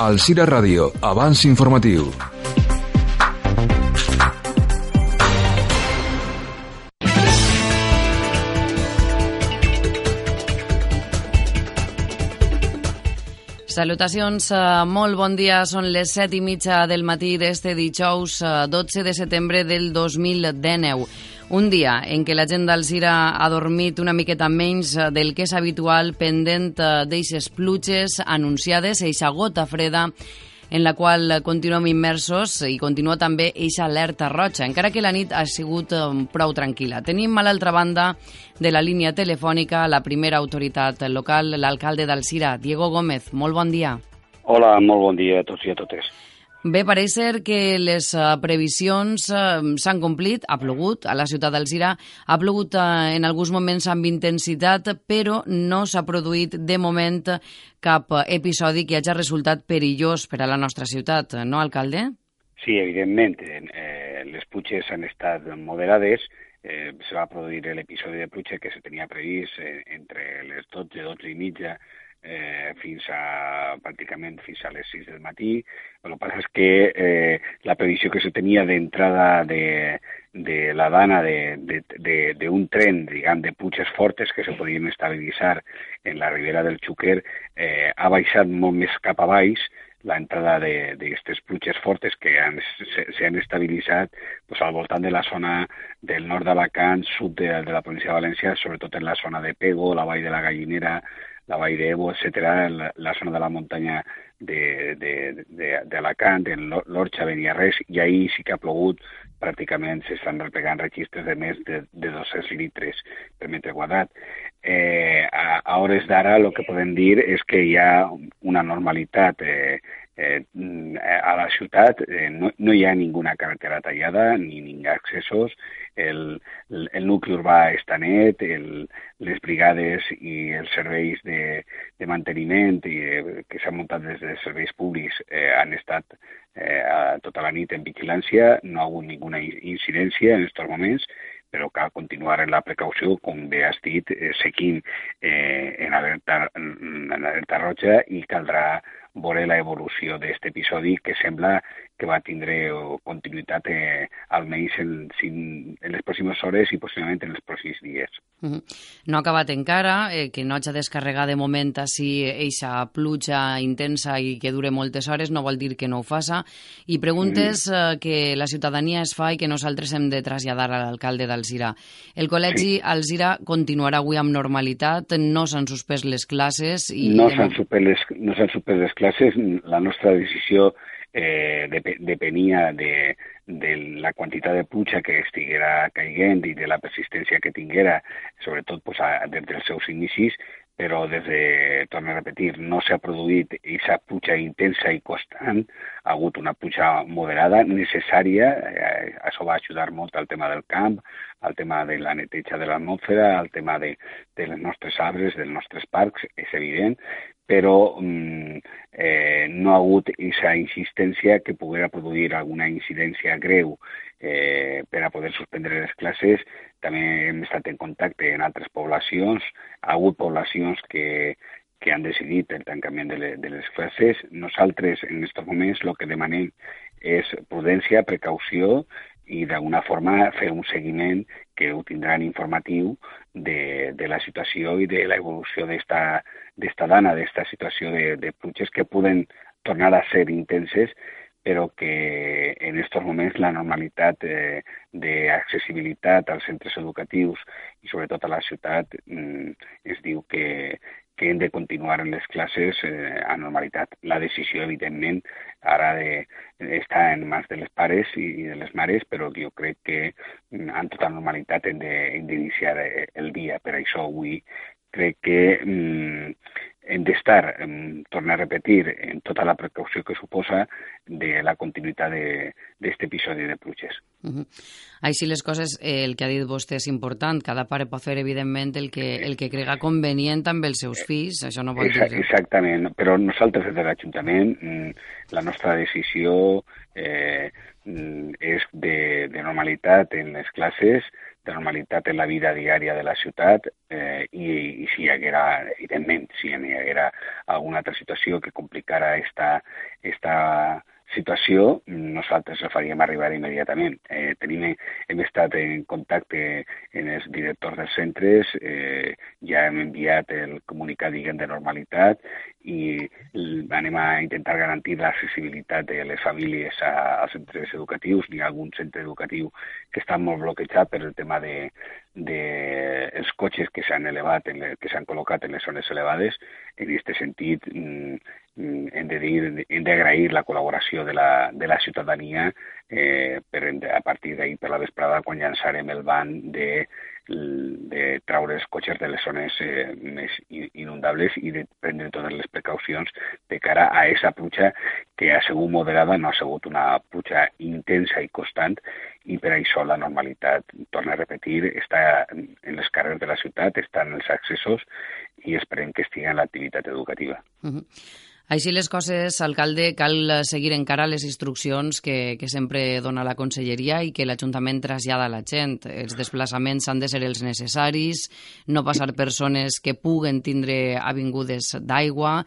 Al Cira Ràdio, abans informatiu. Salutacions, uh, molt bon dia. Són les set i mitja del matí d'este dijous uh, 12 de setembre del 2019. Un dia en què la gent d'Alzira ha dormit una miqueta menys del que és habitual pendent d'eixes pluges anunciades, eixa gota freda en la qual continuem immersos i continua també eixa alerta roja, encara que la nit ha sigut prou tranquil·la. Tenim a l'altra banda de la línia telefònica la primera autoritat local, l'alcalde d'Alzira, Diego Gómez. Molt bon dia. Hola, molt bon dia a tots i a totes. Bé, pareix ser que les uh, previsions uh, s'han complit, ha plogut a la ciutat d'Alzira, ha plogut uh, en alguns moments amb intensitat, però no s'ha produït de moment cap episodi que hagi resultat perillós per a la nostra ciutat, no, alcalde? Sí, evidentment, eh, les pluges han estat moderades, eh, se va produir l'episodi de pluja que se tenia previst eh, entre les 12, 12 i mitja eh, fins a pràcticament fins a les 6 del matí. El que passa és que eh, la previsió que se tenia d'entrada de, de la dana d'un tren, diguem, de puig fortes que se podien estabilitzar en la ribera del Xúquer eh, ha baixat molt més cap a baix la entrada d'aquestes pluges fortes que s'han estabilitzat pues, al voltant de la zona del nord d'Alacant, sud de, de la província de València, sobretot en la zona de Pego, la vall de la Gallinera, la Vall d'Ebo, etc., la, la zona de la muntanya d'Alacant, en l'Orxa, Beniarrés, i ahir sí que ha plogut, pràcticament s'estan replegant registres de més de, de 200 litres per metre quadrat. Eh, a, a hores d'ara el que podem dir és que hi ha una normalitat eh, eh, a la ciutat eh, no, no hi ha ninguna carretera tallada ni, ni accessos, el, el, el nucli urbà està net, el, les brigades i els serveis de, de manteniment i, eh, que s'han muntat des de serveis públics eh, han estat eh, tota la nit en vigilància, no ha hagut ninguna incidència en aquests moments, però cal continuar en la precaució, com bé has dit, eh, seguint eh, en, alerta, en alerta roja i caldrà veure l'evolució d'aquest episodi que sembla que va tindre continuïtat eh, almenys en, en les pròximes hores i possiblement en els pròxims dies. Uh -huh. No ha acabat encara, eh, que no hagi descarregat de moment així eixa pluja intensa i que dure moltes hores, no vol dir que no ho faça. I preguntes -huh. eh, que la ciutadania es fa i que nosaltres hem de traslladar a l'alcalde d'Alzira. El col·legi sí. Alzira continuarà avui amb normalitat, no s'han suspès les classes... I no s'han suspès, les, no suspès les classes, la nostra decisió eh, depenia de, de la quantitat de pluja que estiguera caiguent i de la persistència que tinguera, sobretot pues, a, des dels seus inicis, però des de, torno a repetir, no s'ha produït aquesta pluja intensa i constant, ha hagut una pluja moderada, necessària, eh, això va ajudar molt al tema del camp, al tema de la neteja de l'atmosfera, al tema de, de les nostres arbres, dels nostres parcs, és evident, però mm, eh, no ha hagut aquesta insistència que poguera produir alguna incidència greu eh, per a poder suspendre les classes. També hem estat en contacte en altres poblacions. Ha hagut poblacions que, que han decidit el tancament de, le, de les classes. Nosaltres, en aquests moments, el que demanem és prudència, precaució i d'alguna forma fer un seguiment que ho tindran informatiu de, de la situació i de l'evolució d'esta dana, d'esta situació de, de pluges que poden tornar a ser intenses, però que en aquests moments la normalitat eh, d'accessibilitat als centres educatius i sobretot a la ciutat mm, es diu que, que hem de continuar les classes eh, a normalitat. La decisió, evidentment, ara de, està en mans de les pares i de les mares, però jo crec que mm, en tota normalitat hem d'iniciar eh, el dia. Per això avui crec que mm, hem d'estar, tornar a repetir, en tota la precaució que suposa de la continuïtat d'aquest episodi de pluges. Uh -huh. Així les coses, eh, el que ha dit vostè és important. Cada pare pot fer, evidentment, el que, el que crega convenient amb els seus fills. Això no vol dir... Exactament, però nosaltres des de l'Ajuntament mm, la nostra decisió eh, mm, és de, de normalitat en les classes, de normalitat en la vida diària de la ciutat eh, i, i si hi haguera, evidentment, si hi haguera alguna altra situació que complicara esta, esta situació, nosaltres la faríem arribar immediatament. Eh, tenim, hem estat en contacte amb els directors dels centres, eh, ja hem enviat el comunicat diguem, de normalitat i anem a intentar garantir l'accessibilitat de les famílies a, als centres educatius. N'hi ha algun centre educatiu que està molt bloquejat per el tema de, de els cotxes que s'han elevat, que s'han col·locat en les zones elevades. En aquest sentit, mm, Mm, hem de dir, hem d'agrair la col·laboració de la, de la ciutadania eh, per, a partir d'ahir per la vesprada quan llançarem el ban de, de traure els cotxes de les zones eh, més inundables i de prendre totes les precaucions de cara a aquesta pluja que ha sigut moderada, no ha sigut una pluja intensa i constant i per això la normalitat, torna a repetir, està en les carrers de la ciutat, està en els accessos i esperem que estigui en l'activitat educativa. Uh -huh. Així les coses, alcalde, cal seguir encara les instruccions que, que sempre dona la conselleria i que l'Ajuntament trasllada a la gent. Els desplaçaments han de ser els necessaris, no passar persones que puguen tindre avingudes d'aigua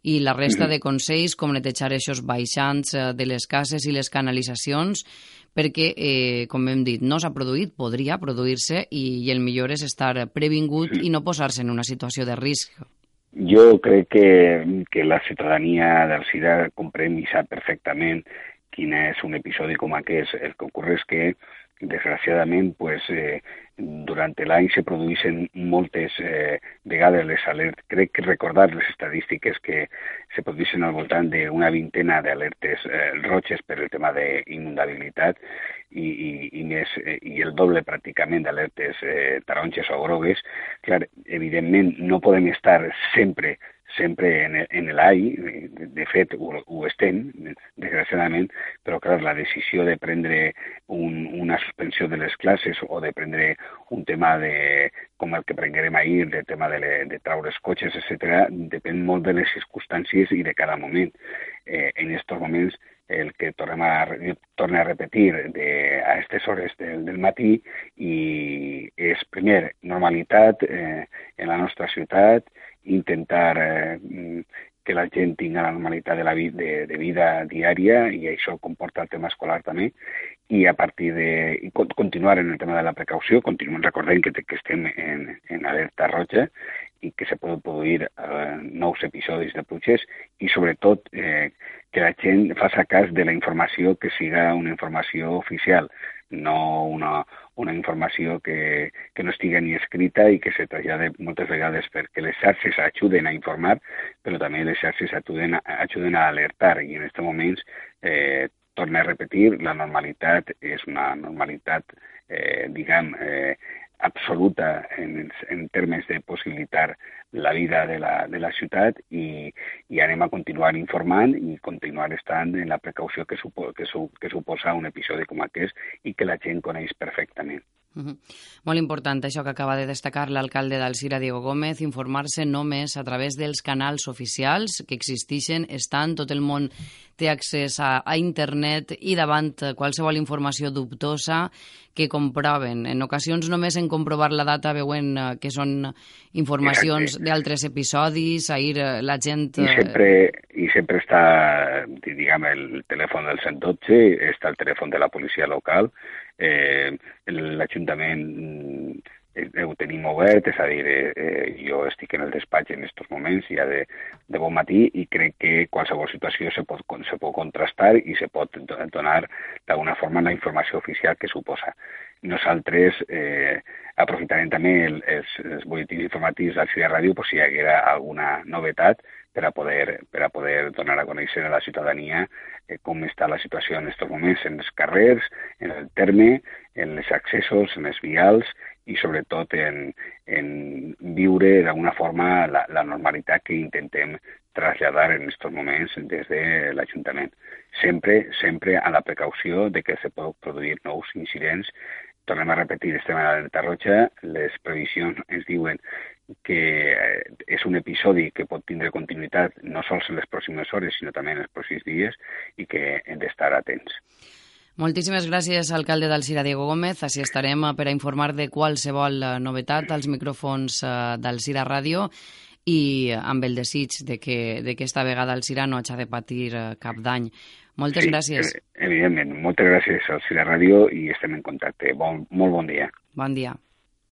i la resta de consells, com netejar eixos baixants eh, de les cases i les canalitzacions, perquè, eh, com hem dit, no s'ha produït, podria produir-se i, i el millor és estar previngut i no posar-se en una situació de risc. Jo crec que, que la ciutadania del SIDA comprèn i sap perfectament quin és un episodi com aquest. El que ocorre és que, desgraciadament, pues, eh, durant l'any se produeixen moltes eh, vegades les alertes. Crec que recordar les estadístiques que se produeixen al voltant d'una vintena d'alertes eh, roges per el tema d'inundabilitat i, i, i, més, eh, i el doble pràcticament d'alertes eh, taronges o grogues, clar, evidentment no podem estar sempre sempre en, en l'AI, de fet ho, ho estem, desgraciadament, però clar, la decisió de prendre un, una suspensió de les classes o de prendre un tema de, com el que prenguerem ahir, de tema de, le, de traure els cotxes, etc., depèn molt de les circumstàncies i de cada moment. Eh, en aquests moments el que tornem a, torna a repetir de, a aquestes hores del, del matí i és, primer, normalitat eh, en la nostra ciutat, intentar eh, que la gent tinga la normalitat de, la vida, de, de vida diària i això comporta el tema escolar també. I a partir de continuar en el tema de la precaució, continuem recordant que, que estem en, en alerta roja i que se poden produir eh, nous episodis de pluges i sobretot eh, que la gent faci cas de la informació que siga una informació oficial, no una, una informació que, que no estigui ni escrita i que se trasllade moltes vegades perquè les xarxes ajuden a informar, però també les xarxes ajuden a, ajuden a alertar. I en aquests moments, eh, torna a repetir, la normalitat és una normalitat, eh, diguem, eh, absoluta en, en termes de possibilitar la vida de la, de la ciutat i, i anem a continuar informant i continuar estant en la precaució que, supo, que, su, que suposa un episodi com aquest i que la gent coneix perfectament. Molt important això que acaba de destacar l'alcalde d'Alcira, Diego Gómez, informar-se només a través dels canals oficials que existeixen, estan, tot el món té accés a, a internet i davant qualsevol informació dubtosa que comproven. En ocasions només en comprovar la data veuen eh, que són informacions d'altres episodis, ahir eh, la gent... I sempre, i sempre està, diguem, el telèfon del 112, està el telèfon de la policia local, eh, l'Ajuntament eh, ho tenim obert, és a dir, eh, eh, jo estic en el despatx en aquests moments ja de, de bon matí i crec que qualsevol situació se pot, se pot contrastar i se pot donar d'alguna forma la informació oficial que suposa. Nosaltres eh, aprofitarem també el, els, els boletins informatius d'Alcida Ràdio per si hi haguera alguna novetat per a poder, per a poder donar a conèixer a la ciutadania eh, com està la situació en aquests moments en els carrers, en el terme, en els accessos, en els vials i sobretot en, en viure d'alguna forma la, la normalitat que intentem traslladar en aquests moments des de l'Ajuntament. Sempre, sempre a la precaució de que se pot produir nous incidents tornem a repetir, estem a l'alerta roja, les previsions ens diuen que eh, és un episodi que pot tindre continuïtat no sols en les pròximes hores, sinó també en els pròxims dies i que hem d'estar atents. Moltíssimes gràcies, alcalde d'Alcira, Diego Gómez. Així estarem per a informar de qualsevol eh, novetat als micròfons eh, d'Alcira Ràdio. i amb el desig de que, de que esta vegada el Cira no hagi de patir eh, cap dany. Moltes sí, gràcies. Evidentment, moltes gràcies al Cira Ràdio i estem en contacte. Bon, molt bon dia. Bon dia.